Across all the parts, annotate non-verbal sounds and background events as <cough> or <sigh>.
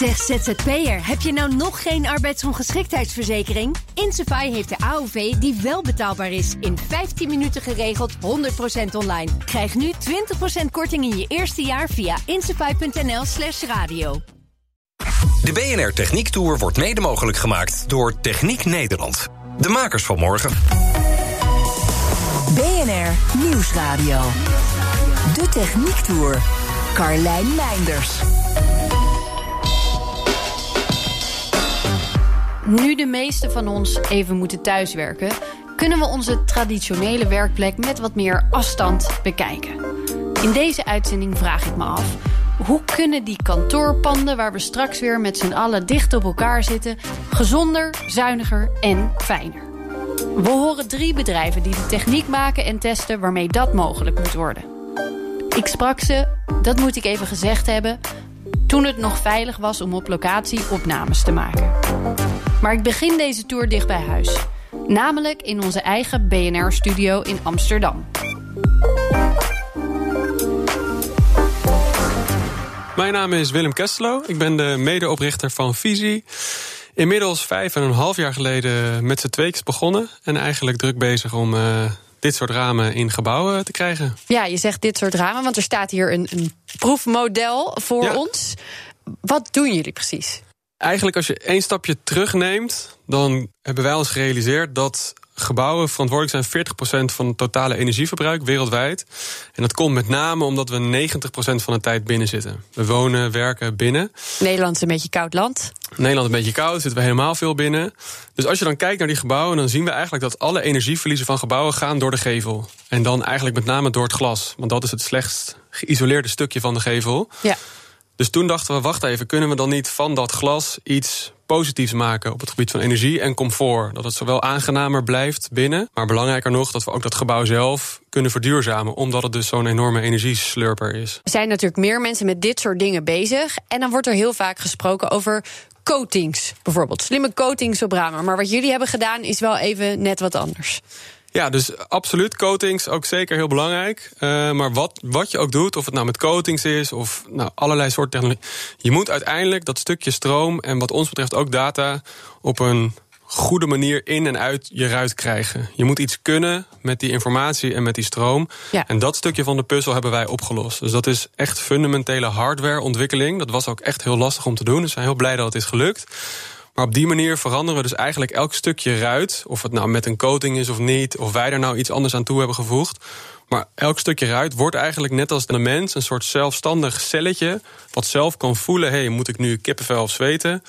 Zeg ZZP'er, heb je nou nog geen arbeidsongeschiktheidsverzekering? Insafai heeft de AOV die wel betaalbaar is. In 15 minuten geregeld, 100% online. Krijg nu 20% korting in je eerste jaar via insafai.nl slash radio. De BNR Techniek Tour wordt mede mogelijk gemaakt door Techniek Nederland. De makers van morgen. BNR Nieuwsradio. De Techniek Tour. Carlijn Meinders. Nu de meeste van ons even moeten thuiswerken, kunnen we onze traditionele werkplek met wat meer afstand bekijken. In deze uitzending vraag ik me af: hoe kunnen die kantoorpanden waar we straks weer met z'n allen dicht op elkaar zitten, gezonder, zuiniger en fijner? We horen drie bedrijven die de techniek maken en testen waarmee dat mogelijk moet worden. Ik sprak ze, dat moet ik even gezegd hebben, toen het nog veilig was om op locatie opnames te maken. Maar ik begin deze tour dicht bij huis. Namelijk in onze eigen BNR-studio in Amsterdam. Mijn naam is Willem Kestelo. Ik ben de medeoprichter van Visie. Inmiddels vijf en een half jaar geleden met z'n tweeks begonnen. En eigenlijk druk bezig om uh, dit soort ramen in gebouwen te krijgen. Ja, je zegt dit soort ramen, want er staat hier een, een proefmodel voor ja. ons. Wat doen jullie precies? Eigenlijk als je één stapje terugneemt, dan hebben wij ons gerealiseerd dat gebouwen verantwoordelijk zijn 40% van het totale energieverbruik wereldwijd. En dat komt met name omdat we 90% van de tijd binnen zitten. We wonen, werken binnen. Nederland is een beetje koud land. Nederland is een beetje koud, zitten we helemaal veel binnen. Dus als je dan kijkt naar die gebouwen, dan zien we eigenlijk dat alle energieverliezen van gebouwen gaan door de gevel. En dan eigenlijk met name door het glas. Want dat is het slechtst geïsoleerde stukje van de gevel. Ja. Dus toen dachten we, wacht even, kunnen we dan niet van dat glas iets positiefs maken op het gebied van energie en comfort? Dat het zowel aangenamer blijft binnen, maar belangrijker nog dat we ook dat gebouw zelf kunnen verduurzamen, omdat het dus zo'n enorme energieslurper is. Er zijn natuurlijk meer mensen met dit soort dingen bezig en dan wordt er heel vaak gesproken over coatings, bijvoorbeeld slimme coatings op ramen. Maar wat jullie hebben gedaan is wel even net wat anders. Ja, dus absoluut. Coatings ook zeker heel belangrijk. Uh, maar wat, wat je ook doet, of het nou met coatings is of nou, allerlei soorten technologie. Je moet uiteindelijk dat stukje stroom en wat ons betreft ook data op een goede manier in en uit je ruit krijgen. Je moet iets kunnen met die informatie en met die stroom. Ja. En dat stukje van de puzzel hebben wij opgelost. Dus dat is echt fundamentele hardwareontwikkeling. Dat was ook echt heel lastig om te doen. Dus we zijn heel blij dat het is gelukt. Maar op die manier veranderen we dus eigenlijk elk stukje ruit. Of het nou met een coating is of niet. Of wij er nou iets anders aan toe hebben gevoegd. Maar elk stukje ruit wordt eigenlijk net als de mens een soort zelfstandig celletje. Wat zelf kan voelen: hé, hey, moet ik nu kippenvel of zweten?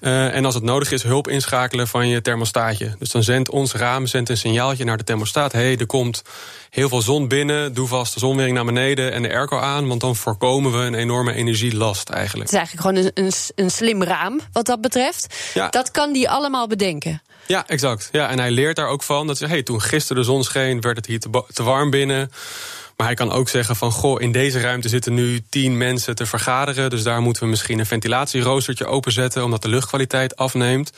Uh, en als het nodig is, hulp inschakelen van je thermostaatje. Dus dan zendt ons raam zendt een signaaltje naar de thermostaat. Hé, hey, er komt heel veel zon binnen. Doe vast de zonwering naar beneden en de airco aan. Want dan voorkomen we een enorme energielast eigenlijk. Het is eigenlijk gewoon een, een, een slim raam wat dat betreft. Ja. Dat kan die allemaal bedenken. Ja, exact. Ja, en hij leert daar ook van. Dat ze, hey, toen gisteren de zon scheen, werd het hier te, te warm binnen. Maar hij kan ook zeggen van, goh, in deze ruimte zitten nu tien mensen te vergaderen. Dus daar moeten we misschien een ventilatieroostertje openzetten, omdat de luchtkwaliteit afneemt.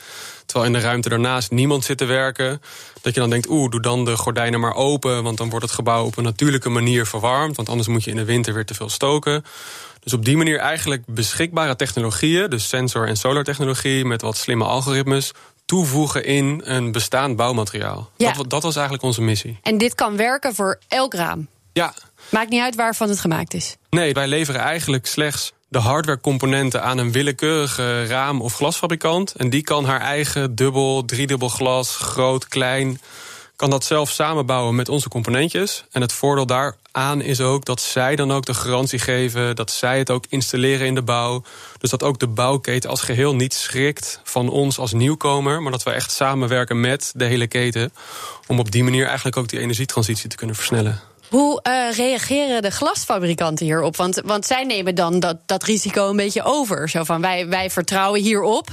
Terwijl in de ruimte daarnaast niemand zit te werken. Dat je dan denkt, oeh, doe dan de gordijnen maar open. Want dan wordt het gebouw op een natuurlijke manier verwarmd. Want anders moet je in de winter weer te veel stoken. Dus op die manier eigenlijk beschikbare technologieën, dus sensor- en solartechnologie met wat slimme algoritmes, toevoegen in een bestaand bouwmateriaal. Ja. Dat, dat was eigenlijk onze missie. En dit kan werken voor elk raam. Ja. Maakt niet uit waarvan het gemaakt is. Nee, wij leveren eigenlijk slechts de hardwarecomponenten aan een willekeurige raam- of glasfabrikant. En die kan haar eigen dubbel, driedubbel glas, groot, klein, kan dat zelf samenbouwen met onze componentjes. En het voordeel daaraan is ook dat zij dan ook de garantie geven, dat zij het ook installeren in de bouw. Dus dat ook de bouwketen als geheel niet schrikt van ons als nieuwkomer, maar dat we echt samenwerken met de hele keten. Om op die manier eigenlijk ook die energietransitie te kunnen versnellen. Hoe uh, reageren de glasfabrikanten hierop? Want, want zij nemen dan dat, dat risico een beetje over. Zo van wij, wij vertrouwen hierop.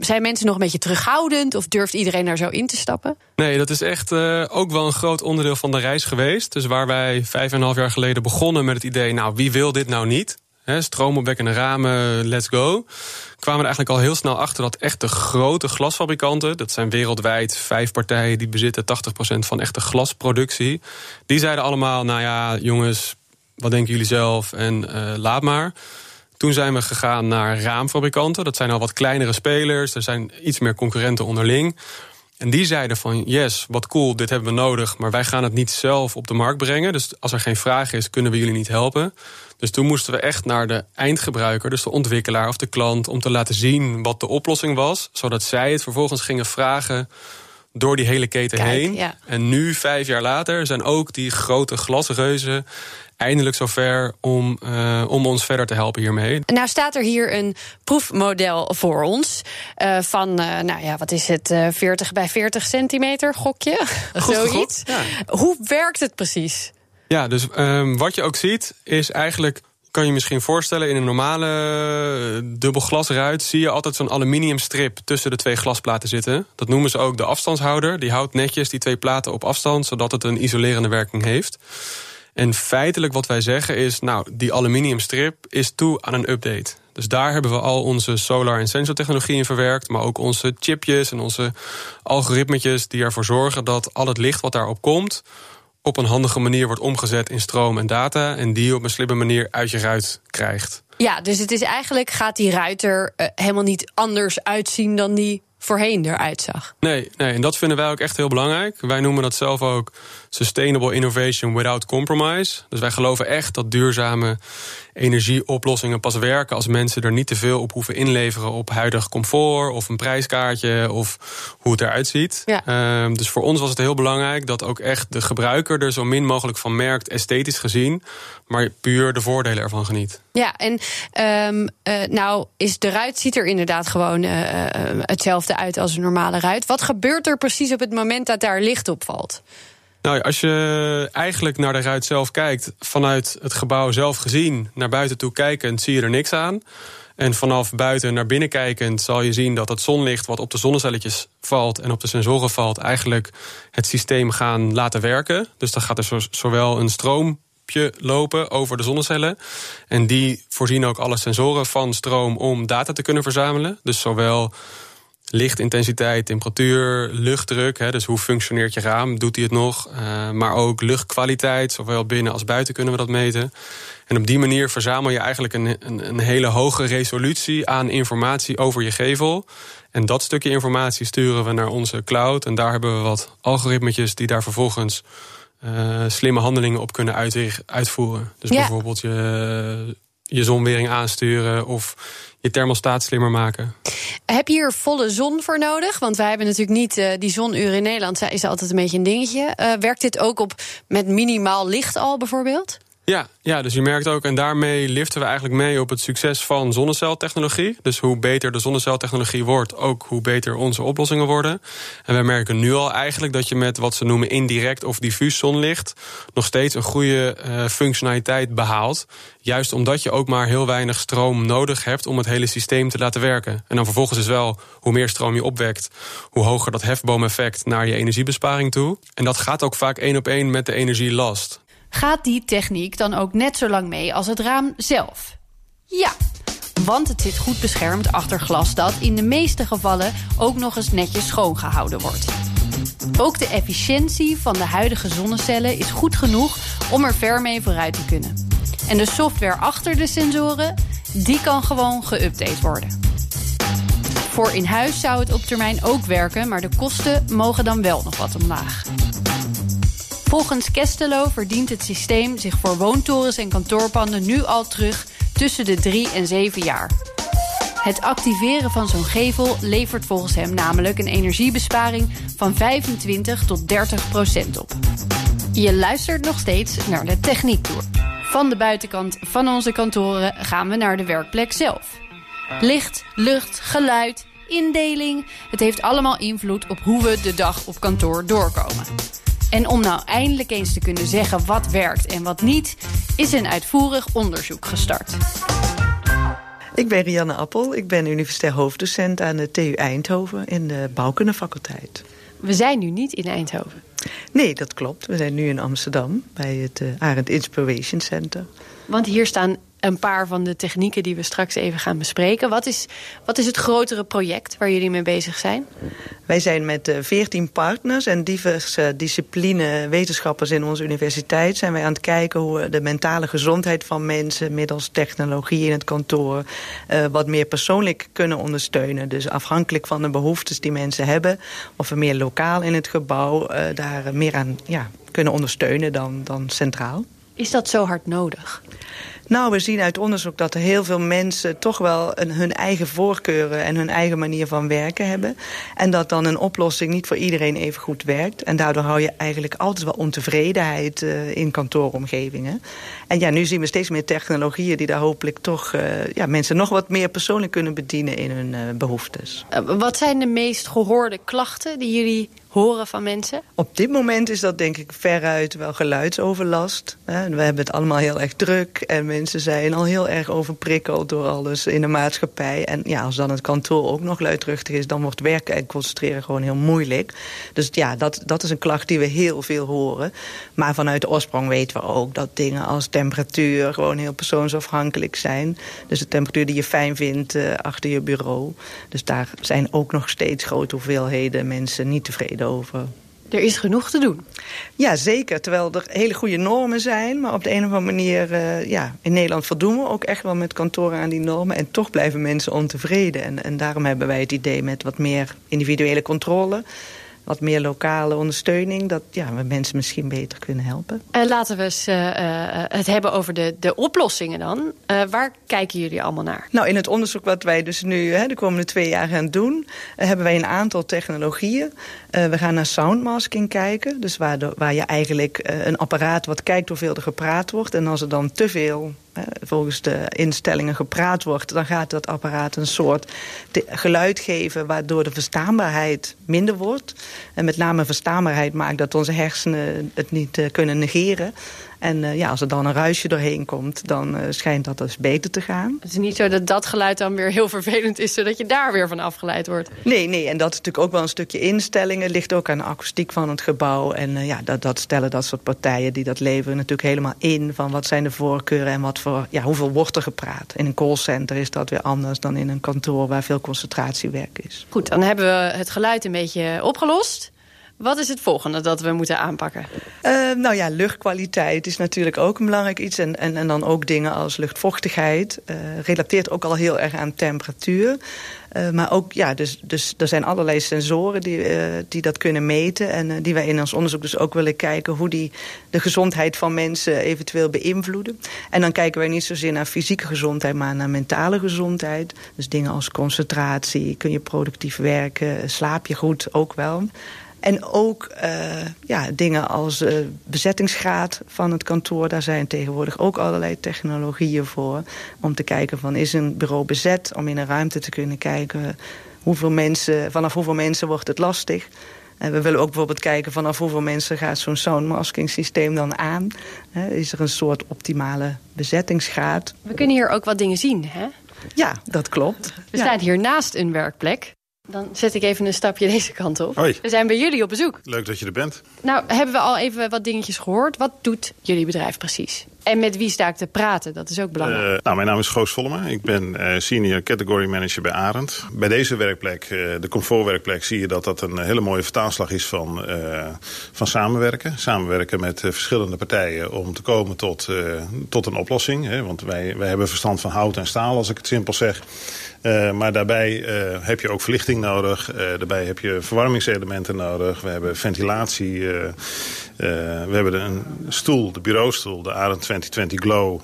Zijn mensen nog een beetje terughoudend of durft iedereen daar zo in te stappen? Nee, dat is echt uh, ook wel een groot onderdeel van de reis geweest. Dus waar wij vijf en een half jaar geleden begonnen met het idee, nou wie wil dit nou niet? Stroomopwekkende ramen, let's go. Kwamen er eigenlijk al heel snel achter dat echt de grote glasfabrikanten, dat zijn wereldwijd vijf partijen die bezitten 80% van echte glasproductie, die zeiden allemaal: Nou ja, jongens, wat denken jullie zelf? En uh, laat maar. Toen zijn we gegaan naar raamfabrikanten. Dat zijn al wat kleinere spelers. Er zijn iets meer concurrenten onderling. En die zeiden van, yes, wat cool, dit hebben we nodig... maar wij gaan het niet zelf op de markt brengen. Dus als er geen vraag is, kunnen we jullie niet helpen. Dus toen moesten we echt naar de eindgebruiker, dus de ontwikkelaar of de klant... om te laten zien wat de oplossing was, zodat zij het vervolgens gingen vragen door die hele keten heen. En nu, vijf jaar later, zijn ook die grote glasreuzen eindelijk zover om, uh, om ons verder te helpen hiermee. Nou staat er hier een proefmodel voor ons. Uh, van, uh, nou ja, wat is het? 40 bij 40 centimeter, gokje? <laughs> Goed, Zoiets. Ja. Hoe werkt het precies? Ja, dus um, wat je ook ziet, is eigenlijk kan je misschien voorstellen, in een normale dubbelglasruit zie je altijd zo'n aluminiumstrip tussen de twee glasplaten zitten. Dat noemen ze ook de afstandshouder. Die houdt netjes die twee platen op afstand, zodat het een isolerende werking heeft. En feitelijk wat wij zeggen is, nou, die aluminiumstrip is toe aan een update. Dus daar hebben we al onze solar- en sensortechnologie in verwerkt, maar ook onze chipjes en onze algoritmetjes die ervoor zorgen dat al het licht wat daarop komt op een handige manier wordt omgezet in stroom en data en die op een slimme manier uit je ruit krijgt. Ja, dus het is eigenlijk gaat die ruiter uh, helemaal niet anders uitzien dan die voorheen eruit zag. Nee, nee, en dat vinden wij ook echt heel belangrijk. Wij noemen dat zelf ook sustainable innovation without compromise. Dus wij geloven echt dat duurzame energieoplossingen pas werken als mensen er niet te veel op hoeven inleveren op huidig comfort of een prijskaartje of hoe het eruit ziet. Ja. Uh, dus voor ons was het heel belangrijk dat ook echt de gebruiker er zo min mogelijk van merkt, esthetisch gezien, maar puur de voordelen ervan geniet. Ja, en um, uh, nou is de ruit ziet er inderdaad gewoon uh, hetzelfde uit als een normale ruit. Wat gebeurt er precies op het moment dat daar licht op valt? Nou, als je eigenlijk naar de ruit zelf kijkt, vanuit het gebouw zelf gezien, naar buiten toe kijkend, zie je er niks aan. En vanaf buiten naar binnen kijkend zal je zien dat het zonlicht wat op de zonnecelletjes valt en op de sensoren valt, eigenlijk het systeem gaan laten werken. Dus dan gaat er zowel een stroompje lopen over de zonnecellen. En die voorzien ook alle sensoren van stroom om data te kunnen verzamelen. Dus zowel lichtintensiteit, temperatuur, luchtdruk. Hè, dus hoe functioneert je raam? Doet hij het nog? Uh, maar ook luchtkwaliteit, zowel binnen als buiten kunnen we dat meten. En op die manier verzamel je eigenlijk een, een, een, hele hoge resolutie aan informatie over je gevel. En dat stukje informatie sturen we naar onze cloud. En daar hebben we wat algoritmetjes die daar vervolgens uh, slimme handelingen op kunnen uitvoeren. Dus ja. bijvoorbeeld je, je zonwering aansturen of je thermostaat slimmer maken. Heb je hier volle zon voor nodig? Want wij hebben natuurlijk niet uh, die zonuren in Nederland. Is altijd een beetje een dingetje. Uh, werkt dit ook op met minimaal licht al bijvoorbeeld? Ja, ja, dus je merkt ook, en daarmee liften we eigenlijk mee op het succes van zonneceltechnologie. Dus hoe beter de zonneceltechnologie wordt, ook hoe beter onze oplossingen worden. En wij merken nu al eigenlijk dat je met wat ze noemen indirect of diffuus zonlicht nog steeds een goede uh, functionaliteit behaalt. Juist omdat je ook maar heel weinig stroom nodig hebt om het hele systeem te laten werken. En dan vervolgens is wel hoe meer stroom je opwekt, hoe hoger dat hefboomeffect naar je energiebesparing toe. En dat gaat ook vaak één op één met de energielast gaat die techniek dan ook net zo lang mee als het raam zelf? Ja, want het zit goed beschermd achter glas dat in de meeste gevallen ook nog eens netjes schoongehouden wordt. Ook de efficiëntie van de huidige zonnecellen is goed genoeg om er ver mee vooruit te kunnen. En de software achter de sensoren, die kan gewoon geüpdate worden. Voor in huis zou het op termijn ook werken, maar de kosten mogen dan wel nog wat omlaag. Volgens Kestelo verdient het systeem zich voor woontorens en kantoorpanden nu al terug tussen de 3 en 7 jaar. Het activeren van zo'n gevel levert volgens hem namelijk een energiebesparing van 25 tot 30 procent op. Je luistert nog steeds naar de Techniektour. Van de buitenkant van onze kantoren gaan we naar de werkplek zelf. Licht, lucht, geluid, indeling. Het heeft allemaal invloed op hoe we de dag op kantoor doorkomen. En om nou eindelijk eens te kunnen zeggen wat werkt en wat niet, is een uitvoerig onderzoek gestart. Ik ben Rianne Appel. Ik ben universitair hoofddocent aan de TU Eindhoven in de bouwkundefaculteit. We zijn nu niet in Eindhoven. Nee, dat klopt. We zijn nu in Amsterdam bij het uh, Arend Inspiration Center. Want hier staan een paar van de technieken die we straks even gaan bespreken. Wat is, wat is het grotere project waar jullie mee bezig zijn? Wij zijn met eh, veertien partners en diverse discipline wetenschappers in onze universiteit... zijn wij aan het kijken hoe we de mentale gezondheid van mensen... middels technologie in het kantoor uh, wat meer persoonlijk kunnen ondersteunen. Dus afhankelijk van de behoeftes die mensen hebben... of we meer lokaal in het gebouw uh, daar meer aan ja, kunnen ondersteunen dan, dan centraal. Is dat zo hard nodig? Nou, we zien uit onderzoek dat er heel veel mensen toch wel een, hun eigen voorkeuren en hun eigen manier van werken hebben. En dat dan een oplossing niet voor iedereen even goed werkt. En daardoor hou je eigenlijk altijd wel ontevredenheid uh, in kantooromgevingen. En ja, nu zien we steeds meer technologieën die daar hopelijk toch uh, ja, mensen nog wat meer persoonlijk kunnen bedienen in hun uh, behoeftes. wat zijn de meest gehoorde klachten die jullie horen van mensen? Op dit moment is dat denk ik veruit wel geluidsoverlast. We hebben het allemaal heel erg druk en mensen zijn al heel erg overprikkeld door alles in de maatschappij. En ja, als dan het kantoor ook nog luidruchtig is, dan wordt werken en concentreren gewoon heel moeilijk. Dus ja, dat, dat is een klacht die we heel veel horen. Maar vanuit de oorsprong weten we ook dat dingen als temperatuur gewoon heel persoonsafhankelijk zijn. Dus de temperatuur die je fijn vindt uh, achter je bureau. Dus daar zijn ook nog steeds grote hoeveelheden mensen niet tevreden over. Er is genoeg te doen. Ja, zeker. Terwijl er hele goede normen zijn. Maar op de een of andere manier, uh, ja, in Nederland voldoen we ook echt wel met kantoren aan die normen. En toch blijven mensen ontevreden. En, en daarom hebben wij het idee met wat meer individuele controle wat meer lokale ondersteuning... dat ja, we mensen misschien beter kunnen helpen. Uh, laten we eens uh, uh, het hebben over de, de oplossingen dan. waar kijken jullie allemaal naar? Nou, in het onderzoek wat wij dus nu hè, de komende twee jaar gaan doen... hebben wij een aantal technologieën. we gaan naar soundmasking kijken. Dus waar, de, waar je eigenlijk een apparaat wat kijkt hoeveel er gepraat wordt... en als er dan te veel volgens de instellingen gepraat wordt... dan gaat dat apparaat een soort geluid geven... waardoor de verstaanbaarheid minder wordt. En met name verstaanbaarheid maakt dat onze hersenen het niet uh, kunnen negeren. En uh, ja, als er dan een ruisje doorheen komt, dan uh, schijnt dat dus beter te gaan. Het is niet zo dat dat geluid dan weer heel vervelend is... zodat je daar weer van afgeleid wordt. Nee, nee, en dat is natuurlijk ook wel een stukje instellingen. Het ligt ook aan de akoestiek van het gebouw. En uh, ja, dat, dat stellen dat soort partijen die dat leveren natuurlijk helemaal in... van wat zijn de voorkeuren en wat voor, ja, hoeveel wordt er gepraat. In een callcenter is dat weer anders dan in een kantoor... waar veel concentratiewerk is. Goed, dan hebben we het geluid een beetje opgelost. Wat is het volgende dat we moeten aanpakken? Uh, nou ja, luchtkwaliteit is natuurlijk ook een belangrijk iets. En, en, en dan ook dingen als luchtvochtigheid. Uh, relateert ook al heel erg aan temperatuur. Uh, maar ook, ja, dus, dus er zijn allerlei sensoren die, die dat kunnen meten. En die wij in ons onderzoek dus ook willen kijken... hoe die de gezondheid van mensen eventueel beïnvloeden. En dan kijken wij niet zozeer naar fysieke gezondheid... maar naar mentale gezondheid. Dus dingen als concentratie, kun je productief werken... slaap je goed, ook wel... En ook uh, ja, dingen als uh, bezettingsgraad van het kantoor. Daar zijn tegenwoordig ook allerlei technologieën voor. Om te kijken van is een bureau bezet. Om in een ruimte te kunnen kijken hoeveel mensen, vanaf hoeveel mensen wordt het lastig. En we willen ook bijvoorbeeld kijken vanaf hoeveel mensen gaat zo'n soundmasking systeem dan aan. is er een soort optimale bezettingsgraad. We kunnen hier ook wat dingen zien, hè? Ja, dat klopt. We ja. staan hier naast een werkplek. Dan zet ik even een stapje <laughs> deze kant op. Hoi. We zijn bij jullie op bezoek. Leuk dat je er bent. Nou, hebben we al even wat dingetjes gehoord. Wat doet jullie bedrijf precies? En met wie sta ik te praten? Dat is ook belangrijk. Uh, nou, mijn naam is Goos Vollema. Ik ben uh, senior category manager bij Arend. Bij deze werkplek, uh, de comfortwerkplek, zie je dat dat een hele mooie vertaalslag is van, van samenwerken. Samenwerken met verschillende partijen om te komen tot, tot een oplossing. Hè? Want wij, wij hebben verstand van hout en staal, als ik het simpel zeg. Maar daarbij heb je ook verlichting nodig. Daarbij heb je verwarmingselementen nodig. We hebben ventilatie. We hebben een stoel, de bureaustoel, de Arend 2020 Glow.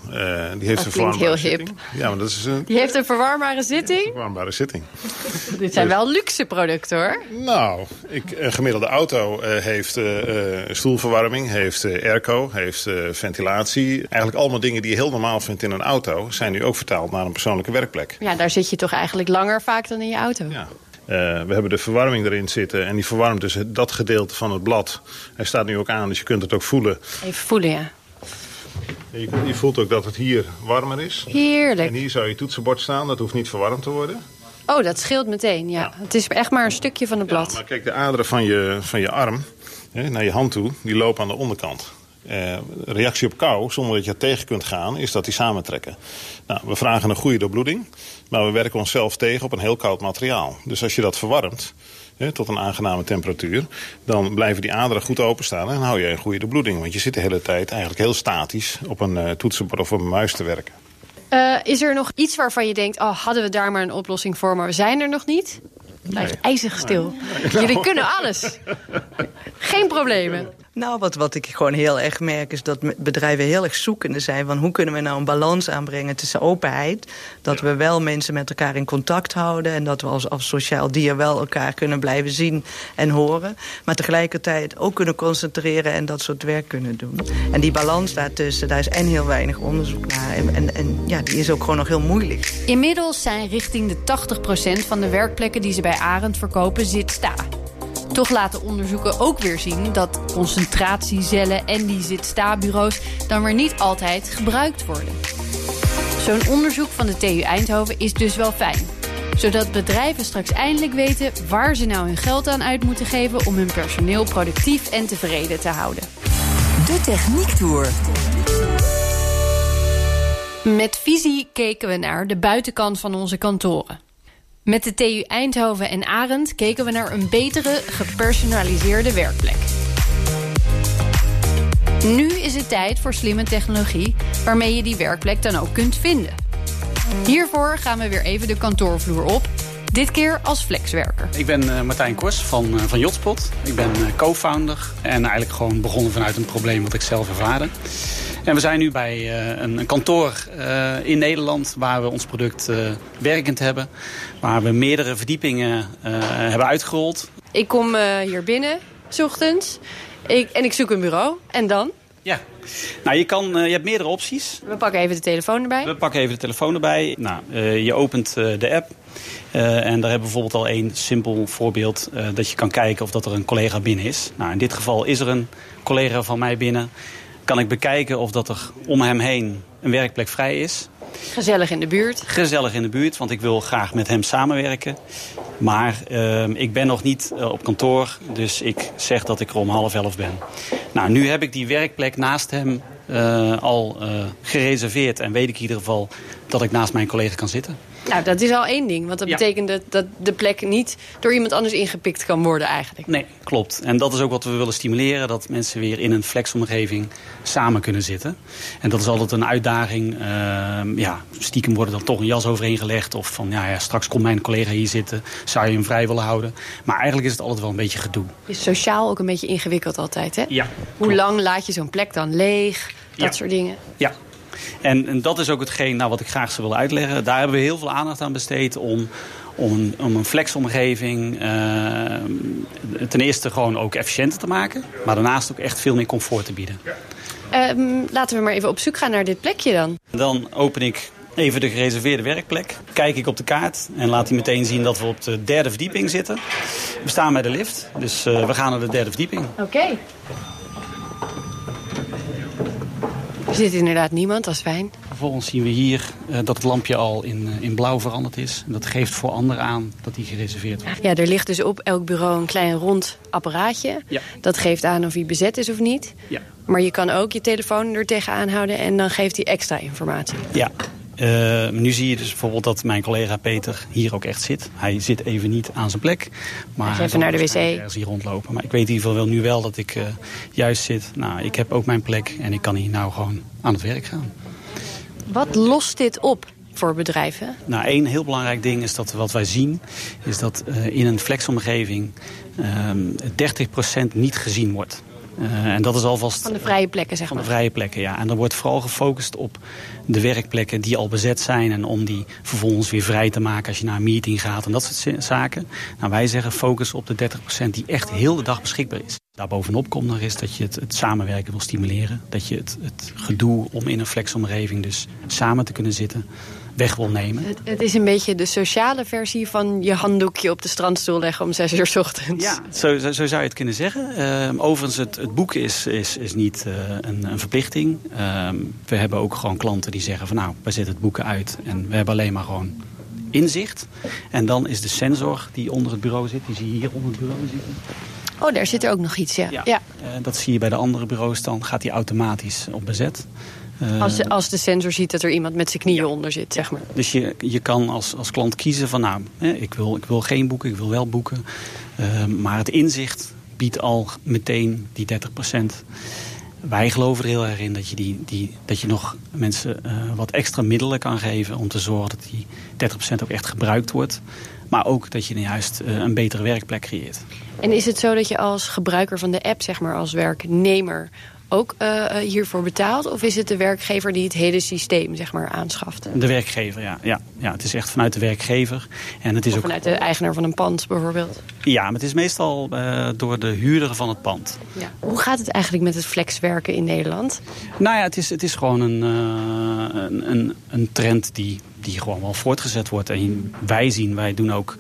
die heeft dat een verwarmbare heel zitting. hip. Ja, maar dat is een, Die heeft een verwarmbare zitting? Een verwarmbare zitting. Dit zijn wel luxe producten hoor. Nou, ik, een gemiddelde auto heeft stoelverwarming, heeft airco, heeft ventilatie. Eigenlijk allemaal dingen die je heel normaal vindt in een auto... zijn nu ook vertaald naar een persoonlijke werkplek. Ja, daar zit je toch eigenlijk langer vaak dan in je auto. Ja. Uh, we hebben de verwarming erin zitten en die verwarmt dus dat gedeelte van het blad. Hij staat nu ook aan, dus je kunt het ook voelen. Even voelen, ja. Je, je voelt ook dat het hier warmer is. Heerlijk. En hier zou je toetsenbord staan, dat hoeft niet verwarmd te worden. Oh, dat scheelt meteen, ja. ja. Het is echt maar een stukje van het blad. Ja, maar kijk, de aderen van je, van je arm hè, naar je hand toe, die lopen aan de onderkant. Uh, reactie op kou, zonder dat je het tegen kunt gaan, is dat die samentrekken. Nou, we vragen een goede doorbloeding, maar we werken onszelf tegen op een heel koud materiaal. Dus als je dat verwarmt, tot een aangename temperatuur... dan blijven die aderen goed openstaan en hou je een goede doorbloeding. Want je zit de hele tijd eigenlijk heel statisch op een uh, toetsenbord of op een muis te werken. Uh, is er nog iets waarvan je denkt... oh, hadden we daar maar een oplossing voor, maar we zijn er nog niet? Blijft nee. ijzig stil. Jullie kunnen alles. Geen problemen. Nou, wat, wat ik gewoon heel erg merk is dat bedrijven heel erg zoekende zijn... van hoe kunnen we nou een balans aanbrengen tussen openheid... dat we wel mensen met elkaar in contact houden... en dat we als, als sociaal dier wel elkaar kunnen blijven zien en horen... maar tegelijkertijd ook kunnen concentreren en dat soort werk kunnen doen. En die balans daartussen, daar is en heel weinig onderzoek naar... en, en, en ja, die is ook gewoon nog heel moeilijk. Inmiddels zijn richting de 80% van de werkplekken die ze bij Arend verkopen zit sta. Toch laten onderzoeken ook weer zien dat concentratiecellen en die zit-sta-bureaus dan weer niet altijd gebruikt worden. Zo'n onderzoek van de TU Eindhoven is dus wel fijn. Zodat bedrijven straks eindelijk weten waar ze nou hun geld aan uit moeten geven om hun personeel productief en tevreden te houden. De Techniek Tour. Met visie keken we naar de buitenkant van onze kantoren. Met de TU Eindhoven en Arend keken we naar een betere, gepersonaliseerde werkplek. Nu is het tijd voor slimme technologie waarmee je die werkplek dan ook kunt vinden. Hiervoor gaan we weer even de kantoorvloer op. Dit keer als flexwerker. Ik ben uh, Martijn Kors van, uh, van Jotspot. Ik ben uh, co-founder en eigenlijk gewoon begonnen vanuit een probleem wat ik zelf ervaarde. En we zijn nu bij uh, een, een, kantoor uh, in Nederland waar we ons product uh, werkend hebben. Waar we meerdere verdiepingen hebben uitgerold. Ik kom hier binnen, s ochtends. Ik, en ik zoek een bureau. En dan? Ja, nou, je, kan, je hebt meerdere opties. We pakken even de telefoon erbij. We pakken even de telefoon erbij. Nou, je opent de app. en daar hebben we bijvoorbeeld al één simpel voorbeeld... dat je kan kijken of dat er een collega binnen is. Nou, in dit geval is er een collega van mij binnen kan ik bekijken of dat er om hem heen een werkplek vrij is. Gezellig in de buurt. Gezellig in de buurt, want ik wil graag met hem samenwerken. Maar uh, ik ben nog niet uh, op kantoor, dus ik zeg dat ik er om half elf ben. Nou, nu heb ik die werkplek naast hem uh, al gereserveerd. En weet ik in ieder geval dat ik naast mijn collega kan zitten. Nou, dat is al één ding. Want dat betekent dat, dat de plek niet door iemand anders ingepikt kan worden eigenlijk. Nee, klopt. En dat is ook wat we willen stimuleren. Dat mensen weer in een flexomgeving samen kunnen zitten. En dat is altijd een uitdaging. Uh, ja, stiekem wordt er dan toch een jas overheen gelegd. Of van, ja, ja, straks komt mijn collega hier zitten. Zou je hem vrij willen houden? Maar eigenlijk is het altijd wel een beetje gedoe. Is sociaal ook een beetje ingewikkeld altijd, hè? Ja. Hoe lang laat je zo'n plek dan leeg? Dat ja. soort dingen. Ja, en, en, dat is ook hetgeen nou, wat ik graag zou willen uitleggen. Daar hebben we heel veel aandacht aan besteed om, om een, om een flexomgeving uh, ten eerste gewoon ook efficiënter te maken. Maar daarnaast ook echt veel meer comfort te bieden. Um, laten we maar even op zoek gaan naar dit plekje dan. Dan open ik even de gereserveerde werkplek. Kijk ik op de kaart en laat hij meteen zien dat we op de derde verdieping zitten. We staan bij de lift, dus uh, we gaan naar de derde verdieping. Oké. Okay. Er zit inderdaad niemand, dat is fijn. Vervolgens zien we hier uh, dat het lampje al in, uh, in blauw veranderd is. En dat geeft voor anderen aan dat die gereserveerd wordt. Ja, er ligt dus op elk bureau een klein rond apparaatje. Ja. Dat geeft aan of hij bezet is of niet. Ja. Maar je kan ook je telefoon er tegenaan houden en dan geeft hij extra informatie. Ja, uh, nu zie je dus bijvoorbeeld dat mijn collega Peter hier ook echt zit. Hij zit even niet aan zijn plek. Maar hij even naar de wc. Ergens hier rondlopen. Maar ik weet in ieder geval wel nu wel dat ik uh, juist zit. Nou, ik heb ook mijn plek en ik kan hier nou gewoon aan het werk gaan. Wat lost dit op? voor bedrijven? Nou, één heel belangrijk ding is dat wat wij zien... is dat uh, in een flexomgeving uh, 30% niet gezien wordt. Uh, en dat is alvast... Van de vrije plekken, zeg maar. Van de vrije plekken, ja. En er wordt vooral gefocust op de werkplekken die al bezet zijn... en om die vervolgens weer vrij te maken als je naar een meeting gaat en dat soort zaken. Nou, wij zeggen focus op de 30% die echt heel de dag beschikbaar is. Daarbovenop komt nog eens dat je het, het samenwerken wil stimuleren. Dat je het, het gedoe om in een flexomgeving dus samen te kunnen zitten weg wil nemen. Het, het, is een beetje de sociale versie van je handdoekje op de strandstoel leggen om zes uur s ochtends. Ja, zo, zo, zo zou je het kunnen zeggen. Uh, overigens, het, het boek is, is, is niet uh, een, een, verplichting. Uh, we hebben ook gewoon klanten die zeggen van nou, wij zetten het boeken uit en we hebben alleen maar gewoon inzicht. En dan is de sensor die onder het bureau zit, die zie je hier onder het bureau zitten. Oh, daar zit er ook nog iets, ja. ja. Uh, dat zie je bij de andere bureaus, dan gaat die automatisch op bezet. Uh, als, de, als de sensor ziet dat er iemand met zijn knieën onder zit, zeg maar. Dus je, je kan als, als klant kiezen van, nou, ik wil, ik wil geen boeken, ik wil wel boeken. Uh, maar het inzicht biedt al meteen die 30 procent. Wij geloven er heel erg in dat je, die, die, dat je nog mensen uh, wat extra middelen kan geven... om te zorgen dat die 30% ook echt gebruikt wordt. Maar ook dat je juist uh, een betere werkplek creëert. En is het zo dat je als gebruiker van de app, zeg maar als werknemer ook uh, hiervoor betaalt? Of is het de werkgever die het hele systeem zeg maar, aanschaft? De werkgever, ja. ja. ja het is echt vanuit de werkgever. En het is of ook... vanuit de eigenaar van een pand bijvoorbeeld? Ja, maar het is meestal uh, door de huurder van het pand. Ja. Hoe gaat het eigenlijk met het flexwerken in Nederland? Nou ja, het is, het is gewoon een, uh, een, een, een trend die, die gewoon wel voortgezet wordt. En wij zien, wij doen ook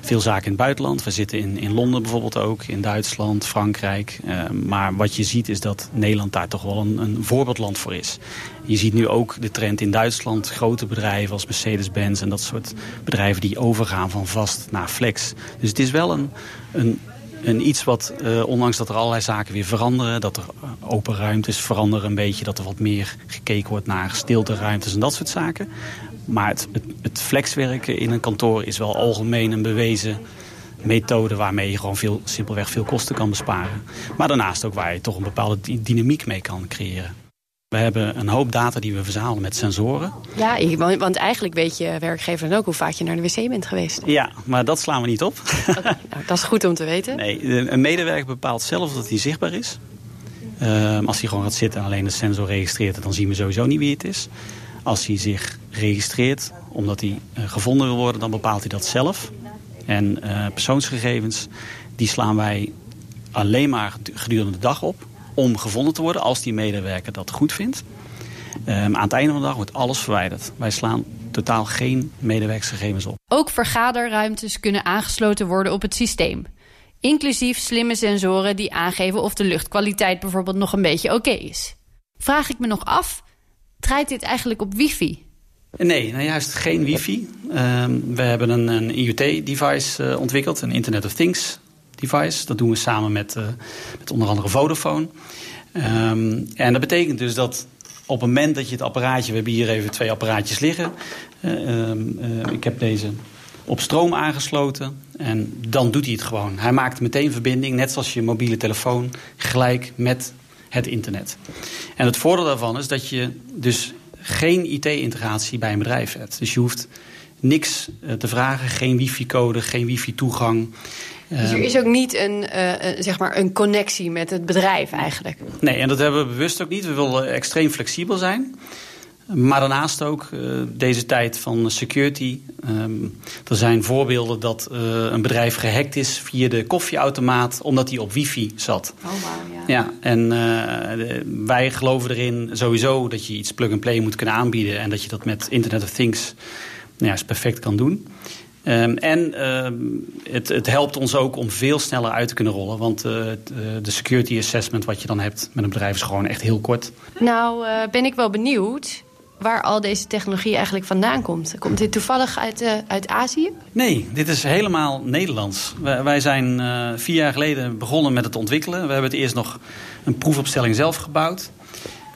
veel zaken in het buitenland. We zitten in, in Londen bijvoorbeeld ook, in Duitsland, Frankrijk. Uh, maar wat je ziet is dat Nederland daar toch wel een, een voorbeeldland voor is. Je ziet nu ook de trend in Duitsland. Grote bedrijven als Mercedes-Benz en dat soort bedrijven die overgaan van vast naar flex. Dus het is wel een, een, iets wat, uh, ondanks dat er allerlei zaken weer veranderen... dat er open ruimtes veranderen een beetje... dat er wat meer gekeken wordt naar stilteruimtes en dat soort zaken. Maar het, het, het flexwerken in een kantoor is wel algemeen een bewezen methode waarmee je gewoon veel, simpelweg veel kosten kan besparen. Maar daarnaast ook waar je toch een bepaalde dynamiek mee kan creëren. We hebben een hoop data die we verzamelen met sensoren. Ja, want eigenlijk weet je werkgever dan ook hoe vaak je naar de wc bent geweest. Ja, maar dat slaan we niet op. Okay, nou, dat is goed om te weten. Nee, een medewerker bepaalt zelf dat hij zichtbaar is. Um, als hij gewoon gaat zitten en alleen de sensor registreert... dan zien we sowieso niet wie het is. Als hij zich registreert omdat hij uh, gevonden wil worden, dan bepaalt hij dat zelf. En uh, persoonsgegevens, die slaan wij alleen maar gedurende de dag op om gevonden te worden als die medewerker dat goed vindt. Um, aan het einde van de dag wordt alles verwijderd. Wij slaan totaal geen medewerkersgegevens op. Ook vergaderruimtes kunnen aangesloten worden op het systeem. Inclusief slimme sensoren die aangeven of de luchtkwaliteit bijvoorbeeld nog een beetje oké is. Vraag ik me nog af, draait dit eigenlijk op wifi? Nee, nou juist geen wifi. Um, we hebben een, een IoT-device uh, ontwikkeld, een Internet of Things device. Dat doen we samen met, uh, met onder andere Vodafone. Um, en dat betekent dus dat op het moment dat je het apparaatje... we hebben hier even twee apparaatjes liggen. Uh, um, ik heb deze op stroom aangesloten. En dan doet hij het gewoon. Hij maakt meteen verbinding, net zoals je mobiele telefoon, gelijk met het internet. En het voordeel daarvan is dat je dus geen IT-integratie bij een bedrijf hebt. Dus je hoeft niks te vragen, geen wifi-code, geen wifi-toegang. Dus er is ook niet een, uh, zeg maar een connectie met het bedrijf eigenlijk? Nee, en dat hebben we bewust ook niet. We willen extreem flexibel zijn. Maar daarnaast ook uh, deze tijd van security. Um, er zijn voorbeelden dat uh, een bedrijf gehackt is via de koffieautomaat... omdat hij op wifi zat. Oh, wow, ja. ja en uh, de, wij geloven erin sowieso dat je iets plug-and-play moet kunnen aanbieden... en dat je dat met Internet of Things nou ja, perfect kan doen. Um, en um, het, het, helpt ons ook om veel sneller uit te kunnen rollen. Want uh, de security assessment wat je dan hebt met een bedrijf is gewoon echt heel kort. Nou, uh, ben ik wel benieuwd waar al deze technologie eigenlijk vandaan komt. Komt dit toevallig uit, uh, uit Azië? Nee, dit is helemaal Nederlands. Wij, zijn uh, vier jaar geleden begonnen met het ontwikkelen. We hebben het eerst nog een proefopstelling zelf gebouwd.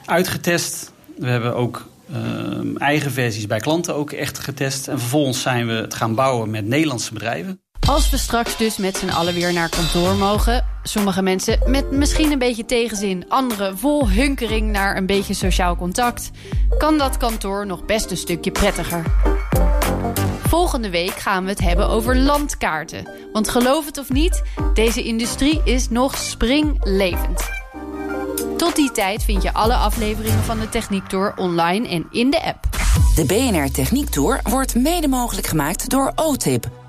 Uitgetest. We hebben ook uh, eigen versies bij klanten ook echt getest. En vervolgens zijn we het gaan bouwen met Nederlandse bedrijven. Als we straks dus met z'n allen weer naar kantoor mogen... sommige mensen met misschien een beetje tegenzin... anderen vol hunkering naar een beetje sociaal contact... kan dat kantoor nog best een stukje prettiger. Volgende week gaan we het hebben over landkaarten. Want geloof het of niet, deze industrie is nog springlevend. Tot die tijd vind je alle afleveringen van de Techniek Tour online en in de app. De BNR Techniek Tour wordt mede mogelijk gemaakt door OTIP.